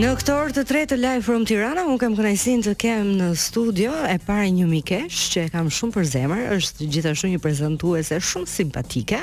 Në këtë orë të tretë të Live from Tirana, unë kam kënaqësinë të kem në studio e para një mikesh që e kam shumë për zemër, është gjithashtu një prezantuese shumë simpatike.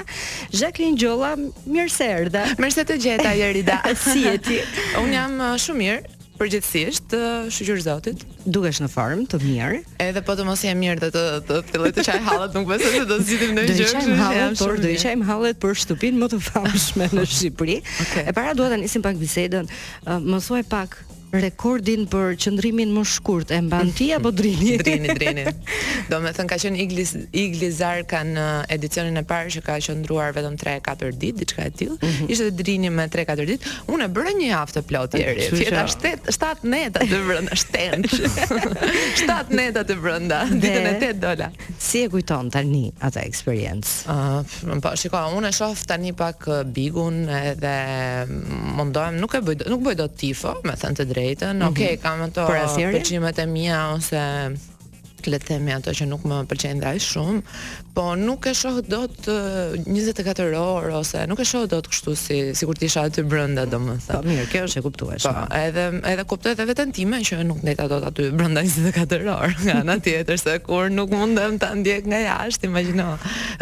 Zhaklin Gjolla, mirë se erdhe. Mirë se të gjeta Jerida. si je ti? Unë jam uh, shumë mirë, përgjithsisht, uh, shyqyr Zotit. Dukesh në formë, të mirë. Edhe po të mos jem mirë dhe të të filloj të çaj hallet, nuk besoj se do zgjidhim ndonjë gjë. Do çajmë hallet, por do i çajmë hallet për shtëpinë më të famshme në Shqipëri. Okay. E para dua ta nisim pak bisedën. Uh, më thuaj pak rekordin për qëndrimin më të shkurtër e mban ti apo Drini? Drini, Drini. Domethënë ka qenë Iglis, Iglizar ka në edicionin e parë që ka qëndruar vetëm 3-4 ditë, diçka e tillë. Mm -hmm. Ishte Drini me 3-4 ditë. Unë e bëra një javë të plotë deri. Fjeta 7 7 netë aty brenda, shtatë. 7 netë aty brenda, ditën e 8 dola. Si e kujton tani atë eksperiencë? Ëh, po shiko, unë e shoh tani pak Bigun edhe mundohem, nuk e bëj, nuk bëj dot tifo, me thënë të drejtën. Mm -hmm. Okej, okay, kam ato pëlqimet e mia ose le të themi ato që nuk më pëlqejnë dhe aq shumë, po nuk e shoh dot 24 orë ose nuk e shoh dot kështu si sikur të isha aty brenda domethënë. Po mirë, kjo është e kuptueshme. Po, edhe edhe kuptoj edhe veten time që nuk ndenja dot aty brenda 24 orë. Nga ana tjetër se kur nuk mundem ta ndjek nga jashtë, imagjino.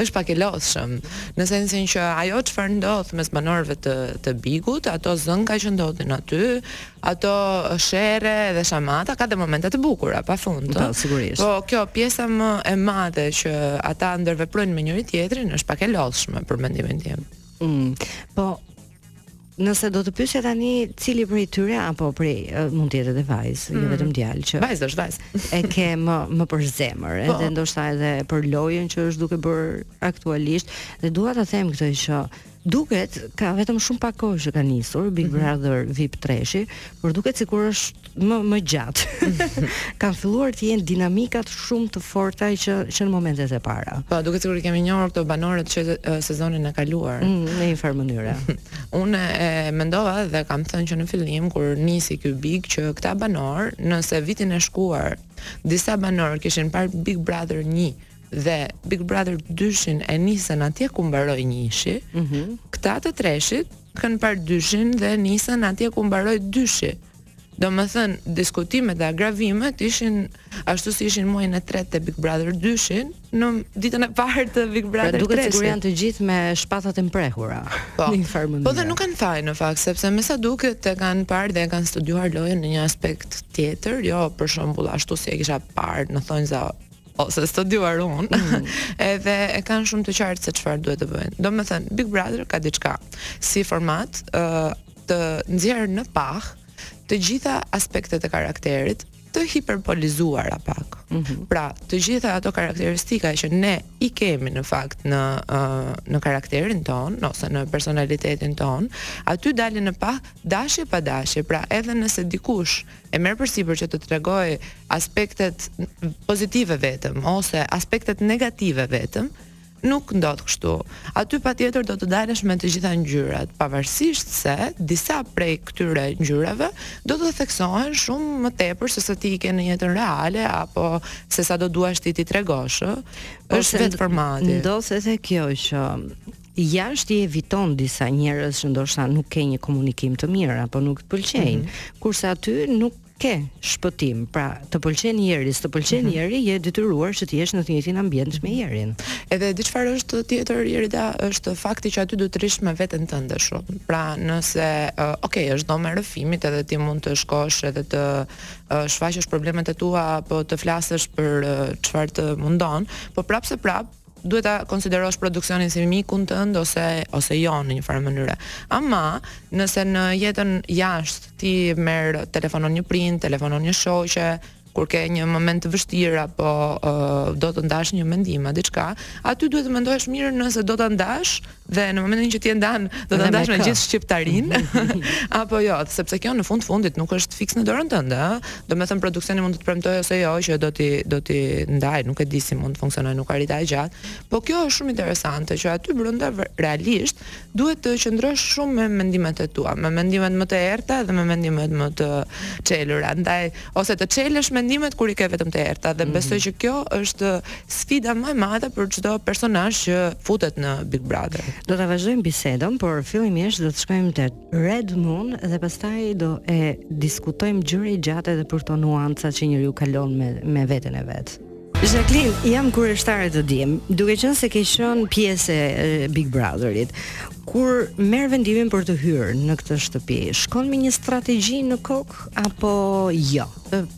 Është pak e lodhshme në sensin që ajo çfarë ndodh mes banorëve të të Bigut, ato zënka që ndodhin aty, Ato sherre dhe shamata ka dhe momente të bukura, pa fund. Po, sigurisht. Po, kjo pjesa më e madhe që ata ndërveprojnë me njëri-tjetrin është pak e lodhshme për mendimin tim. Mm. Po, Nëse do të pyesje tani cili prej tyre apo prej mund të jetë edhe vajzë, jo mm. jo vetëm djalë që vajzë është vajzë. e ke më më për zemër, po. edhe ndoshta edhe për lojën që është duke bërë aktualisht dhe dua ta them këtë që Duket ka vetëm shumë pak kohë që ka nisur Big mhm. Brother mm -hmm. VIP Treshi, por duket sikur është më më gjatë. Kanë filluar të jenë dinamikat shumë të forta që që në momentet e para. Po, duket sikur i kemi njohur këto banorët që sezonin e kaluar mm, në njëfarë mënyre. Unë e mendova dhe kam thënë që në fillim kur nisi ky Big që këta banorë nëse vitin e shkuar disa banorë kishin parë Big Brother 1 dhe Big Brother të dyshin e nisën atje ku mbaroi njëshi, mm -hmm. këta të treshit kanë parë dyshin dhe nisën atje ku mbaroi dyshi. Domethënë, diskutimet dhe agravimet ishin ashtu si ishin muajin e tretë të Big Brother dyshit në ditën e parë të Big pra Brother 3. Pra duket sikur janë të gjithë me shpata të mprehura. Po, po dhe nuk kanë faj në fakt, sepse me sa duket e kanë parë dhe kanë studuar lojën në një aspekt tjetër, jo për shembull ashtu si e kisha parë në thonjëza ose studiuar unë, mm. edhe e kanë shumë të qartë se çfarë duhet të bëjnë. Domethënë Big Brother ka diçka si format ë uh, të nxjerr në pah të gjitha aspektet e karakterit të hiperbolizuara pak. Mm -hmm. Pra, të gjitha ato karakteristika që ne i kemi në fakt në uh, në karakterin tonë ose në personalitetin tonë, aty dalin në pah dashje pa dashje. Pra, edhe nëse dikush e merr përsipër që të tregojë aspektet pozitive vetëm ose aspektet negative vetëm, nuk ndodh kështu. Aty patjetër do të dalësh me të gjitha ngjyrat, pavarësisht se disa prej këtyre ngjyrave do të theksohen shumë më tepër se sa ti i ke në jetën reale apo se sa do duash ti t'i tregosh, ë. Është vetë formati. Ndoshta edhe kjo që jashtë i eviton disa njerëz që ndoshta nuk ke një komunikim të mirë apo nuk të pëlqejnë, mm -hmm. kurse aty nuk ke shpëtim. Pra, të pëlqen Jeri, s'të pëlqen mm -hmm. Jeri, je e detyruar që të jesh në të njëjtin ambient mm -hmm. me mhm. Jerin. Edhe di çfarë është tjetër Jerida është fakti që aty do të rrish me veten tënde shumë. Pra, nëse uh, ok, është dhoma e rrëfimit edhe ti mund të shkosh edhe të uh, shfaqësh problemet e tua apo të flasësh për çfarë uh, të mundon, po prapëseprapë duhet ta konsiderosh produksionin si mikun tënd ose ose jo në një farë mënyre. Ama nëse në jetën jashtë ti merr telefonon një prind, telefonon një shoqe, kur ke një moment të vështirë apo uh, do të ndash një mendim a diçka, aty duhet të mendohesh mirë nëse do ta ndash dhe në momentin që ti e ndan do ta ndash me gjithë Shqipërinë apo jo sepse kjo në fund fundit nuk është fiks në dorën tënde ëh domethënë produksioni mund të të premtojë ose jo që do t'i do t'i ndajë nuk e di si mund të funksionojë nuk arrita aq gjatë po kjo është shumë interesante që aty brenda realisht duhet të qëndrosh shumë me mendimet e tua me mendimet më të errëta dhe me mendimet më të çelura ndaj ose të çelësh mendimet kur i ke vetëm të errëta dhe mm -hmm. besoj që kjo është sfida më e madhe për çdo personazh që futet në Big Brother. Do ta vazhdojmë bisedën, por fillimisht do të shkojmë te Red Moon dhe pastaj do e diskutojmë gjerë e gjatë edhe për këto nuanca që njeriu kalon me me veten e vet. Zhaklin, jam kureshtare të di, duke qenë se ke qenë pjesë e Big Brotherit. Kur merr vendimin për të hyrë në këtë shtëpi, shkon me një strategji në kokë apo jo?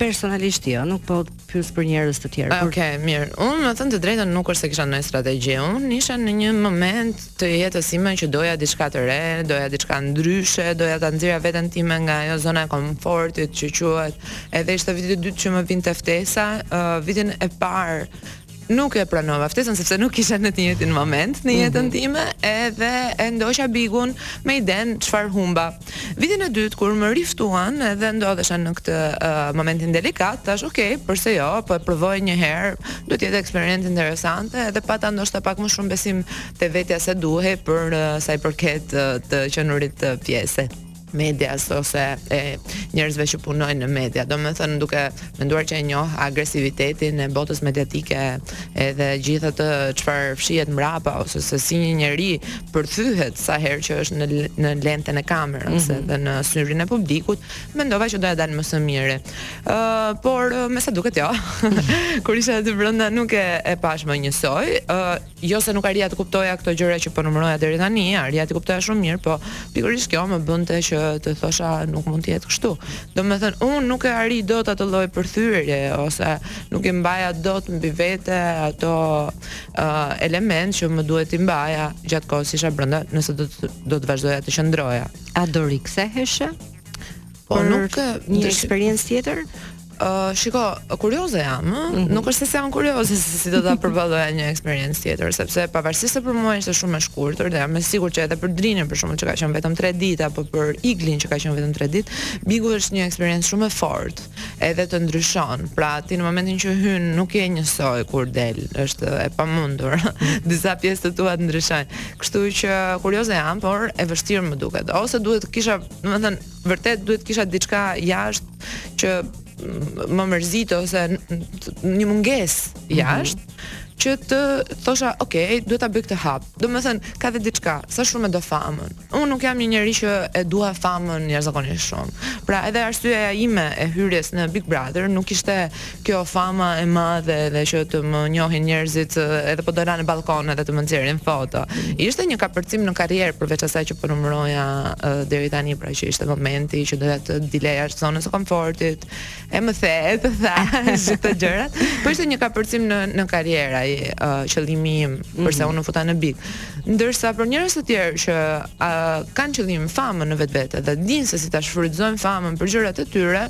Personalisht jo, nuk po pyes për njerëz të tjerë. Okej, okay, mirë. Unë me thënë të drejtën nuk është se kisha ndonjë strategji. Unë isha në një moment të jetës sime që doja diçka të re, doja diçka ndryshe, doja ta nxirrja veten time nga ajo zona e komfortit që quhet. Edhe ishte viti i dytë që më vinte ftesa, uh, vitin e parë nuk e pranova ftesën sepse nuk isha në të njëjtin moment në mhm. jetën mm -hmm. time, edhe e ndoqa bigun me idenë çfarë humba. Vitin e dytë kur më riftuan edhe ndodhesha në këtë uh, momentin delikat, thashë ok, përse jo, po e provoj një herë, do të jetë eksperiencë interesante edhe pata ndoshta pak më shumë besim te vetja se duhej për sa i përket të qenurit pjesë e medias ose e njerëzve që punojnë në media. Domethënë duke menduar që e njoh agresivitetin e botës mediatike edhe gjithë atë çfarë fshihet mbrapa ose se si një njeri përthyhet sa herë që është në në lentën e kamerës mm -hmm. dhe në syrin e publikut, mendova që do ia dal më së miri. Ë, uh, por me sa duket jo. Kur isha aty brenda nuk e e pashë më njësoj. Ë, uh, Jo se nuk arrija të kuptoja këto gjëra që po numëroja deri tani, arrija t'i kuptoja shumë mirë, po pikërisht kjo më bënte që të thosha nuk mund të jetë kështu. Domethënë unë nuk e arrij dot atë lloj përthyerje ose nuk i mbaja dot mbi vete ato uh, elementë që më duhet t'i mbaja gjatë kohës sa isha brenda, nëse do të do të vazhdoja të qëndroja. A do riktheheshe? Po për një eksperiencë tjetër? Uh, shiko, kurioze jam, ë? Mm -hmm. Nuk është se jam kurioze se si do ta përballoja një eksperiencë tjetër, sepse pavarësisht se për mua ishte shumë e shkurtër, dhe jam e sigurt që edhe për Drinën, për shkak që ka qenë vetëm 3 ditë apo për Iglin që ka qenë vetëm 3 ditë, Bigu është një eksperiencë shumë e fortë, edhe të ndryshon. Pra, ti në momentin që hyn nuk je njësoj kur del, është e pamundur. Disa pjesë të tua të ndryshojnë. Kështu që kurioze jam, por e vështirë më duket. Ose duhet të kisha, domethënë, Vërtet duhet të kisha diçka jashtë që më mërzit ose një mungesë mhm. jashtë mm -hmm. që të thosha ok, duhet ta bëj këtë hap. Domethënë ka dhe diçka, sa shumë e do famën. Unë nuk jam një njeri që e dua famën jashtëzakonisht shumë. Pra edhe arsyeja ime e hyrjes në Big Brother nuk ishte Kjo fama e madhe dhe që të më njohin njerëzit edhe po dola në ballkon edhe të më nxjerrin foto. Ishte një kapërcim në karrierë përveç asaj që po numëroja uh, deri tani, pra që ishte momenti që doja të dilja jashtë zonës së komfortit, e më the, e të thashë, si këto gjëra. Po ishte një kapërcim në në karrierë ai uh, qëllimi im, përse mm -hmm. u futa në big. Ndërsa për njerëz të tjerë që uh, kanë qëllim famën në vetvete dhe dinë se si ta shfrytëzojnë famën për gjërat e tyre,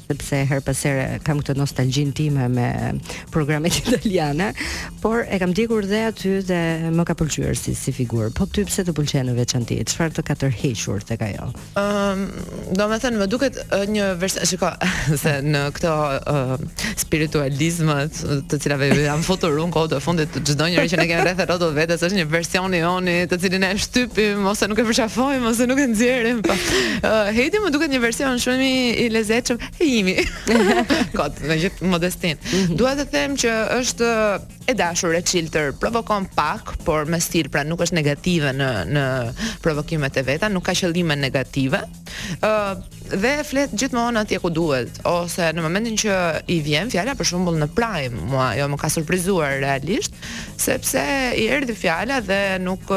sepse herë pas here kam këtë nostalgjinë time me programet italiane, por e kam ndjekur dhe aty dhe më ka pëlqyer si si figurë. Po ty pse të pëlqen në veçanti? Çfarë të ka tërhequr tek ajo? Ëm, ehm, um, domethënë më duket një vers, shiko, se në këto uh, spiritualizmat të cilave u jam futur unë kohët e fundit çdo njëri që ne kemi rreth rrotull vetes është një version i joni të cilin e shtypim ose nuk e përqafojmë ose nuk e nxjerrim po uh, Heidi më duket një version shumë i, i lezetshëm i imi, kot me gjithë modestinë mhm. dua të them që është e dashur e çiltër provokon pak por me stil pra nuk është negative në, në provokimet e veta nuk ka qëllime negative ë dhe flet gjithmonë atje ku duhet ose në momentin që i vjen fjala për shembull në prime mua ajo më ka surprizuar realisht sepse i erdhi fjala dhe nuk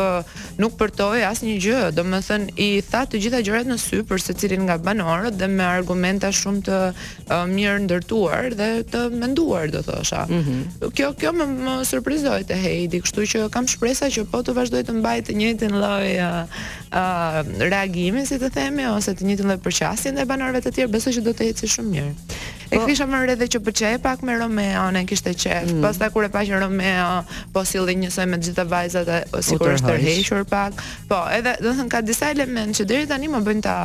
nuk përtoi asnjë gjë domethënë i tha të gjitha gjërat në sy për secilin nga banorët dhe me argumenta shumë të uh, mirë ndërtuar dhe të menduar do thosha mm -hmm. kjo kjo më, më surprizoi te Heidi kështu që kam shpresa që po të vazhdojë të mbajë të njëjtin lloj uh, uh, reagimi, si të themi, ose të njëjtën lloj përqasjeje ndaj banorëve të tjerë, besoj që do të ecë shumë mirë. E po, kisha vënë re dhe që pëlqehej pak me Romeon, e kishte qef. Mm. Pastaj kur e pa që Romeo po sillej njësoj me të gjitha vajzat e sikur është tërhequr pak. Po, edhe domethënë ka disa elementë që deri tani më bëjnë ta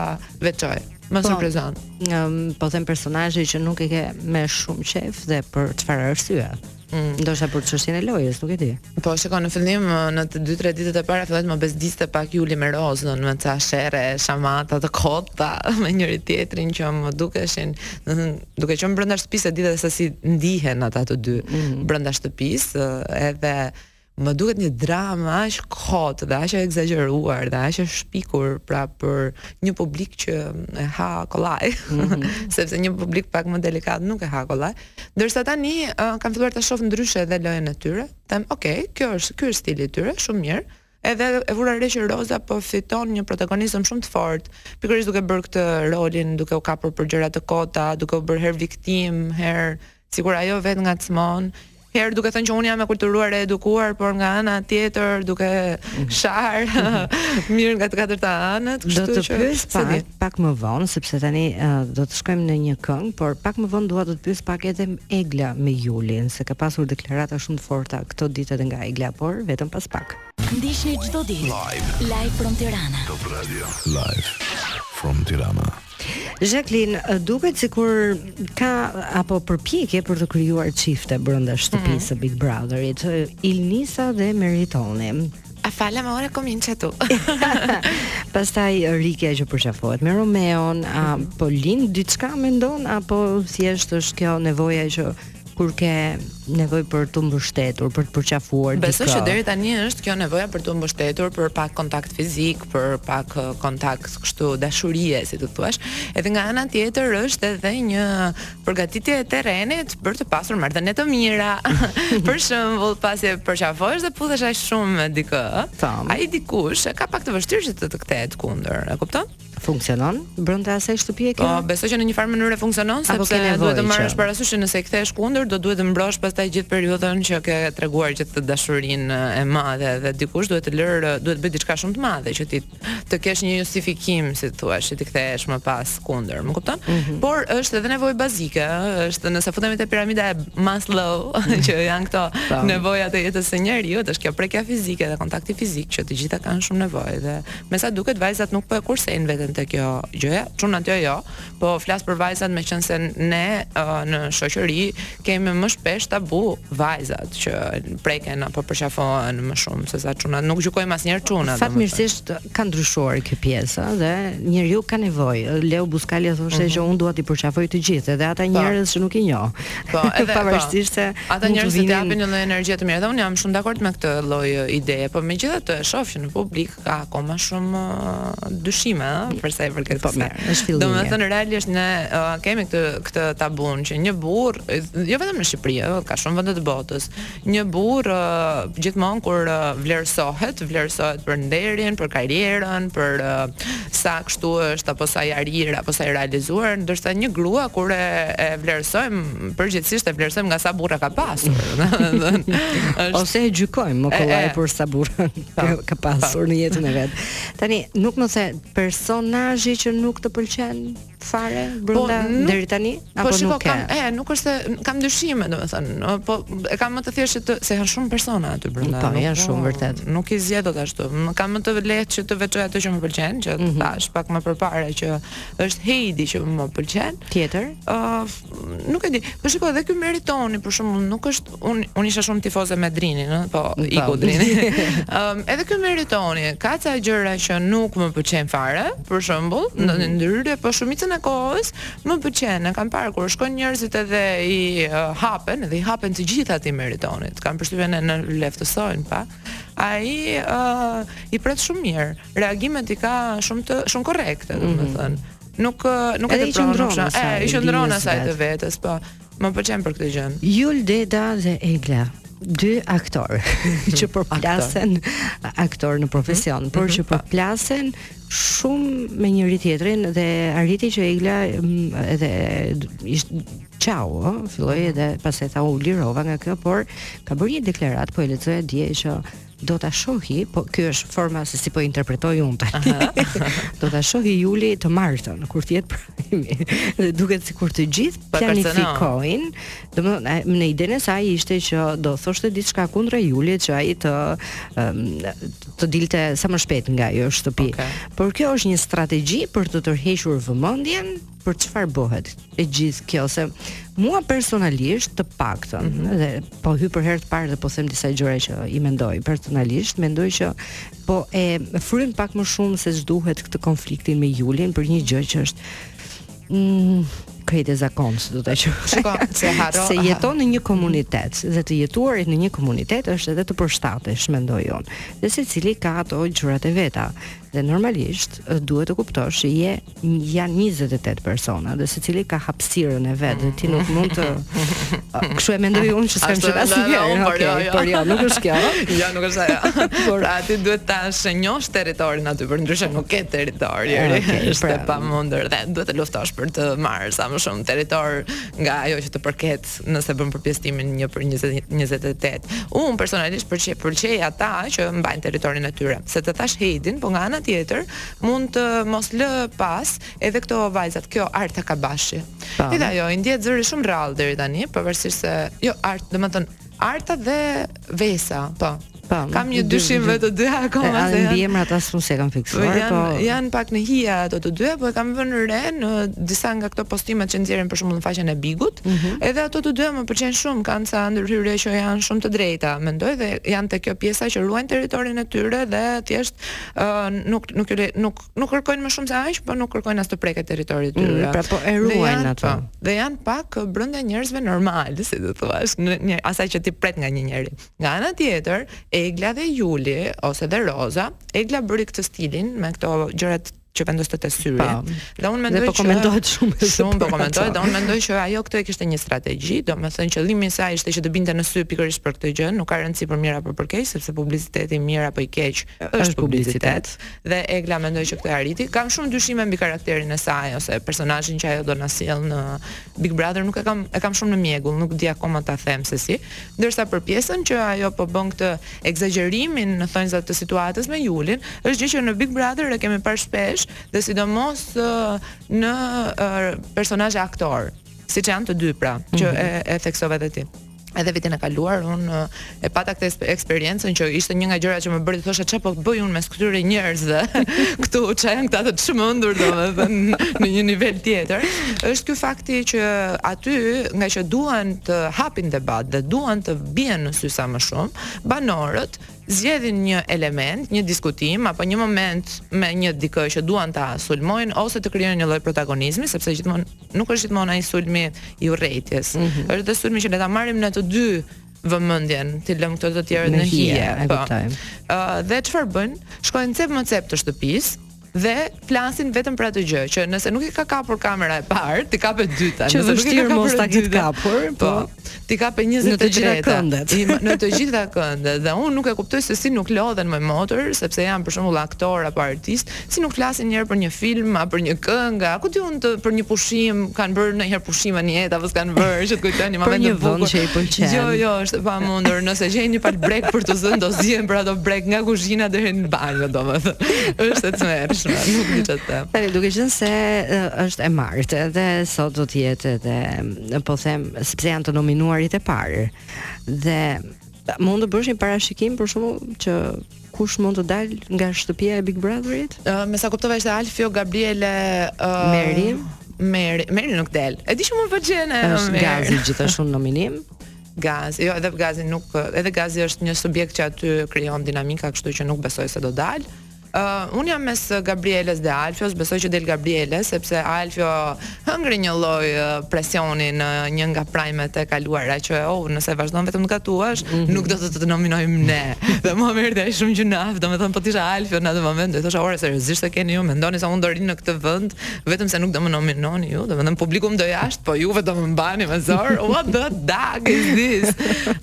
veçoj. Më po, surprizon. Um, po të them personazhi që nuk e ke më shumë qef dhe për çfarë arsye? Mm. Ndoshta për çështjen e lojës, nuk e di. Po shiko në fillim në të dy tre ditët e para filloi të më bezdiste pak Juli me Rozën, me ca sherre, shamata të kota me njëri tjetrin që më dukeshin, domethënë duke qenë brenda shtëpisë e di dhe se si ndihen ata të dy mm -hmm. brenda shtëpisë, edhe Më duket një dramë aq kot dhe aq e ekzagjeruar dhe aq e shpikur pra për një publik që e ha kollaj, mm -hmm. sepse një publik pak më delikat nuk e ha kollaj. Ndërsa tani uh, kam filluar të shoh ndryshe edhe lojën e tyre. Them, "Ok, kjo është ky është stili i tyre, shumë mirë." Edhe e vura re që Roza po fiton një protagonizëm shumë të fortë, pikërisht duke bërë këtë rolin, duke u kapur për gjëra të kota, duke u bërë herë viktimë, herë sikur ajo vetë ngacmon, herë duke thënë që unë jam e kulturuar e edukuar, por nga ana tjetër duke sharë mirë nga të katërta anët, kështu që do të pyes pak, pak më vonë, sepse tani uh, do të shkojmë në një këngë, por pak më vonë dua të të pyes pak edhe Egla me Julin, se ka pasur deklarata shumë të forta këto ditë edhe nga Egla, por vetëm pas pak. Ndiqni çdo ditë live live from Tirana. Top Radio live from Tirana. Zhaklin, duket sikur ka prapë përpjekje për të krijuar çifte brenda shtëpisë mhm. së Big Brotherit, Ilnisa dhe Meritoni. A fa l'amore comincia tu Pastaj Rikja që përqafohet me Romeon A mhm. po lind diçka mendon apo thjesht është kjo nevoja që kur ke nevojë për t'u mbështetur, për të përqafuar dikë. Besoj që deri tani është kjo nevoja për t'u mbështetur, për pak kontakt fizik, për pak uh, kontakt kështu dashurie, si të thuash. Edhe nga ana tjetër është edhe një përgatitje e terrenit për të pasur marrëdhënie të mira. për shembull, pasi përqafohesh dhe puthesh aq shumë me dikë, ai dikush e ka pak të vështirë që të të kthehet kundër, e kupton? funksionon brenda asaj shtëpie kjo? Po, besoj që në një farë mënyre funksionon sepse duhet të marrësh parasysh që nëse i kthehesh kundër do duhet të mbrosh pastaj gjithë periudhën që ke treguar gjithë atë dashurinë e madhe dhe dikush duhet të lërë, duhet të bëjë diçka shumë të madhe që ti të kesh një justifikim, si thua, që t'i kthehesh më pas kundër, më kupton? Mm -hmm. Por është edhe nevojë bazike, ëh, është nëse futemi te piramida e Maslow, mhm. që janë këto nevojat e jetës së njeriut, është kjo prekja fizike dhe kontakti fizik që të gjithë kanë shumë nevojë dhe Me sa duket vajzat nuk po e kursejnë veten te kjo gjëja, çunat jo jo, po flas për vajzat meqenëse ne uh, në shoqëri kemi më shpesh tabu vajzat që preken apo përqafohen më shumë sesa çunat, nuk gjykojmë asnjëherë çunat. Fatmirësisht ka ndryshuar kjo pjesa dhe njeriu ka nevojë. Leo Buskalia thoshte mm -hmm. që unë dua t'i përqafoj të gjithë, edhe ata po. njerëz që nuk i njoh. Po, edhe pavarësisht se ata njerëz s'të japin një lloj energjie të mirë. Dhe unë jam shumë dakord me këtë lloj ideje, por megjithatë e shoh që në publik ka akoma shumë dyshime, ëh, për sa i përket po, kësaj. Është fillimi. Domethënë realisht ne kemi këtë këtë tabun që një burrë, jo vetëm në Shqipëri, ka shumë vende të botës, Një burrë gjithmonë kur vlerësohet, vlerësohet për nderin, për karrierën, për sa kështu është apo sa i arrirë apo sa i realizuar, ndërsa një grua kur e, e vlerësojmë përgjithësisht e vlerësojmë nga sa burra ka pasur. është... Ose e gjykojmë më kollaj për sa burra po. ka pasur në jetën e vet. Tani nuk më the personazhi që nuk të pëlqen fare brenda po, nuk, deri tani po, apo po, shiko, nuk kam, e nuk është se kam dyshime domethënë po e kam më të thjeshtë të se janë shumë persona aty brenda po janë shumë po, vërtet nuk i zgjedh dot ashtu më kam më të lehtë që të veçoj atë që më pëlqen që mm -hmm. thashë pak më përpara që është Heidi që më pëlqen tjetër ë uh, nuk e di po shiko edhe ky Meritoni për shembull nuk është unë unë isha shumë tifoze me Drinin, ëh, po iku Drini. Ëm edhe ky Meritoni, ka ca gjëra që nuk më pëlqejnë fare, për shembull, mm -hmm. në mhm. mënyrë po shumicën e kohës më pëlqen, e kam parë kur shkojnë njerëzit edhe i uh, hapen, edhe i hapen të gjitha atij Meritonit. Kam përshtypjen në, në leftësojnë pa. Ai uh, i pret shumë mirë. Reagimet i ka shumë të shumë korrekte, domethënë. Mm -hmm. Nuk nuk e tepron, e, i qëndron asaj të vetës, po. Më pëlqen për këtë gjë. Jul Deda dhe Egla dy aktor që përplasen aktorë në profesion, mm -hmm. por mhm. që përplasen shumë me njëri tjetrin dhe arriti që Egla edhe ishte çau, filloi edhe pastaj tha u lirova nga kjo, por ka bërë një deklaratë po e lexoja dje që Do ta shohi, po ky është forma se si po interpretoj unë tani. do ta shohi Juli të martën kur të jetë primi. Dhe duket sikur të gjithë planifikojnë, domethënë në idenë e saj ishte që do thoshte diçka kundra Julit që ai të um, të dilte sa më shpejt nga ajo shtëpi. Okay. Por kjo është një strategji për të tërhequr vëmendjen për çfarë bëhet e gjithë kjo se mua personalisht të paktën mm -hmm. dhe po hy për herë të parë dhe po them disa gjëra që i mendoj personalisht mendoj që po e fryn pak më shumë se ç'duhet këtë konfliktin me Julin për një gjë që është mm, krejt e zakon, si do të që. Shiko, se haro. Se jeton në një komunitet, dhe të jetuarit në një komunitet është edhe të përshtatesh, mendoj unë. Dhe secili ka ato gjërat e veta. Dhe normalisht duhet të kuptosh që je janë 28 persona dhe secili ka hapësirën e vet dhe ti nuk mund të kështu e mendoj unë që s'kam qenë asnjë herë. Okej, okay, jo, jo. por jo, nuk është kjo. jo, nuk është ajo. Por pra, ti duhet ta shënjosh territorin aty, përndryshe nuk ke territor. Okay, pra, është pra, e pamundur dhe duhet të luftosh për të marrë sa më shumë territor nga ajo që të përket fakt nëse bën përpjestimin 1 për 28. Unë personalisht pëlqej ata që mbajnë territorin e tyre. Se të thash Heidin, po nga ana tjetër mund të mos lë pas edhe këto vajzat. Kjo Arta Kabashi. Edhe ajo i ndjet zëri shumë rrallë deri tani, pavarësisht se jo Art, domethënë Arta dhe Vesa, po. Po. Kam një dyshim vetë të dyja akoma se janë. Mbiemrat as unë s'e kam fiksuar, po janë po... janë pak në hije ato të dyja, po e kam vënë re në disa nga këto postimet që nxjerrin për shembull në faqen e Bigut. Mm -hmm. Edhe ato të dyja më pëlqejnë shumë, kanë ca ndërhyrje që janë shumë të drejta, mendoj dhe janë te kjo pjesa që ruajnë territorin e tyre dhe thjesht uh, nuk nuk nuk nuk kërkojnë më shumë se aq, po nuk kërkojnë as të preket territori e mhm, tyre. Mm, pra po e ruajnë ato. Po, dhe janë pak brenda njerëzve normal, si të thuash, në një asaj që ti pret nga një njeri. Nga ana tjetër, Egla dhe Juli ose dhe Roza, Egla bëri këtë stilin me këto gjërat që vendos te syri. Po. Dhe unë mendoj po që komentohet shumë shumë po komentohet, dhe unë mendoj që ajo këtë e kishte një strategji, domethënë qëllimi i saj ishte që të binte në sy pikërisht për këtë gjë, nuk ka rëndësi për mirë apo për keq, sepse publiciteti i mirë apo i keq është publicitet. Dhe Egla mendoj që këtë arriti. Kam shumë dyshime mbi karakterin e saj ose personazhin që ajo do na sjell në Big Brother nuk e kam e kam shumë në mjegull, nuk di akoma ta them se si. Ndërsa për pjesën që ajo po bën këtë ekzagjerimin në thonjza të situatës me Julin, është gjë që në Big Brother e kemi parë shpesh dhe sidomos në personazhe aktorë, siç janë të dy pra, që mhm. e, e theksove edhe ti. edhe vitin e kaluar un e pata këtë eksperiencën që ishte një nga gjërat që më bëri të thosha çfarë po bëj un mes këtyre njerëzve këtu që janë këta të çmendur domethënë në një nivel tjetër është ky fakti që aty nga që duan të hapin debat dhe duan të bien në sy sa më shumë banorët zgjedhin një element, një diskutim apo një moment me një dikë që duan ta sulmojnë ose të krijojnë një lloj protagonizmi sepse gjithmonë nuk është gjithmonë ai sulmi i urrejtjes. Mm -hmm. Është dhe sulmi që le ta marrim ne të dy vëmendjen, t'i lëmë këto të tjerët në hije. Ëh, po. uh, dhe çfarë bëjnë? Shkojnë cep më cep të shtëpisë, dhe flasin vetëm për atë gjë që nëse nuk i ka kapur kamera e parë, t'i kapë e dyta. Që nëse nuk i ka kapur ta ketë kapur, po. po. T'i kapë 23 Në të gjitha këndet. në të gjitha këndet. Dhe unë nuk e kuptoj se si nuk lodhen më motër, sepse janë për shembull aktorë apo artistë, si nuk flasin njëherë për një film apo për një këngë, apo di unë të, për një pushim, kanë bërë ndonjëherë pushime në jetë apo s'kanë bërë, që të kujtojnë momente të bukura. Për një vend që i pëlqen. Jo, jo, është e pamundur. Nëse gjejnë një palë brekë për t'u zënë, do zihen për ato brekë nga kuzhina deri në banjë, domethënë. Është e tmerrshme, nuk di çfarë të them. Tani duke qenë se është e martë dhe sot do të jetë edhe prime sepse janë të nominuarit e parë. A mund të bësh një parashikim për shembull që kush mund të dalë nga shtëpia e Big Brotherit? Uh, me sa kuptova ishte Alfio Gabriele uh, Meri. Meri, Meri nuk del. E di shumë për gjene. Është Gazi gjithashtu në nominim. Gazi, jo edhe Gazi nuk edhe Gazi është një subjekt që aty krijon dinamika, kështu që nuk besoj se do dalë. Uh, unë jam mes Gabrieles dhe Alfios, besoj që del Gabriele, sepse Alfio hëngri një lloj uh, presioni në një nga primet e kaluara, që oh, nëse vazhdon vetëm të gatuash, mm -hmm. nuk do të të nominojmë ne. dhe mua m'u erdhi shumë gjynah, domethënë, po t'isha Alfio në atë moment, do thosha, ore, seriozisht e keni ju, mendoni se unë do rri në këtë vend, Vetëm se nuk do më nominoni ju, domethënë publiku më do jashtë, po ju do më mbani me zor. What the dog is this?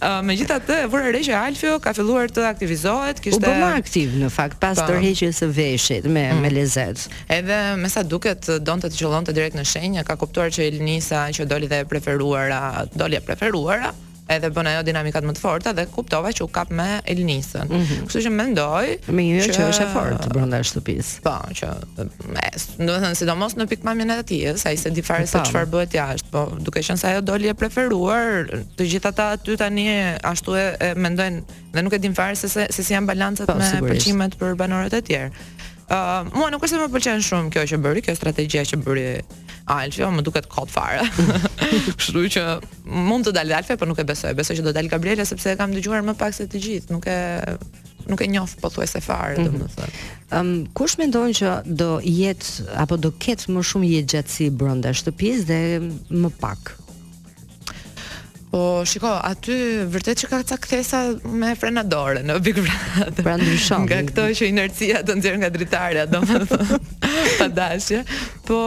Uh, Megjithatë, e vura re që Alfio ka filluar të aktivizohet, kishte U bë më aktiv në fakt pas po. tërheqjes së veshit me mm. me lezet. Edhe me sa duket donte të qëllonte direkt në shenjë, ka kuptuar që Elnisa që doli dhe e preferuara, doli e preferuara, edhe bën ajo dinamikat më të forta dhe kuptova që u kap me Elnisën. Mm -hmm. Kështu që mendoj me një që, që është e fortë brenda shtëpisë. Po, domethënë sidomos në pikëpamjen e tij, se ai s'e di fare se po. çfarë bëhet jashtë, po duke qenë se ajo doli e preferuara, të gjithë ata aty tani ashtu e, e mendojnë dhe nuk e dinë fare se se, se si janë balancat po, me pëlqimet për banorët e tjerë. Uh, mua nuk është se më pëlqen shumë kjo që bëri, kjo strategjia që bëri Alfio, më duket kot fare. Kështu që mund të dalë Alfio, por nuk e besoj. Besoj që do dalë Gabriela sepse e kam dëgjuar më pak se të gjithë, nuk e nuk e njoh pothuajse fare, mm -hmm. domethënë. Ëm um, kush mendon që do jetë apo do ketë më shumë jetëgjatësi brenda shtëpisë dhe më pak Po, shiko, aty vërtet që ka ca kthesa me frena dore në Big Brother. Pra ndryshon. Nga këto që inercia të nxjerr nga dritarja, domethënë. pa dashje. Po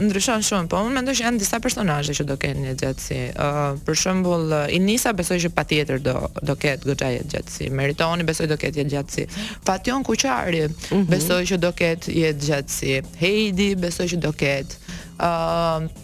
ndryshon shumë, po unë mendoj që janë disa personazhe që do kenë jetëgjatësi. Ë, uh, për shembull, Inisa besoj që patjetër do do ketë goxha jetëgjatësi. Meritoni besoj do ketë jetëgjatësi. Fation Kuqari mm -hmm. besoj që do ketë jetëgjatësi. Heidi besoj që do ketë. Ë, uh,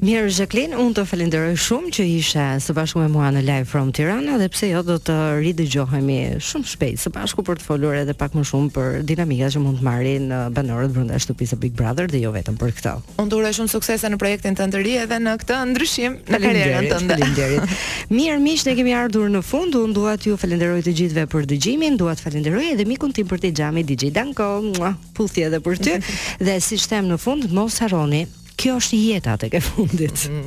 Mirë Zhaklin, unë të falenderoj shumë që ishe së bashku me mua në Live from Tirana dhe pse jo do të ridëgjohemi shumë shpejt së bashku për të folur edhe pak më shumë për dinamikat që mund të marrin uh, banorët brenda shtëpisë Big Brother dhe jo vetëm për këtë. Unë të uroj shumë suksese në projektin tënd të ri edhe në këtë ndryshim në karrierën tënde. Faleminderit. Mirë, miq, ne kemi ardhur në fund. Unë dua t'ju falenderoj të gjithëve për dëgjimin, dua të falenderoj edhe mikun tim përtej xhamit DJ Danko. puthje edhe për ty dhe siç them në fund mos harroni kjo është jeta tek e fundit. Mm.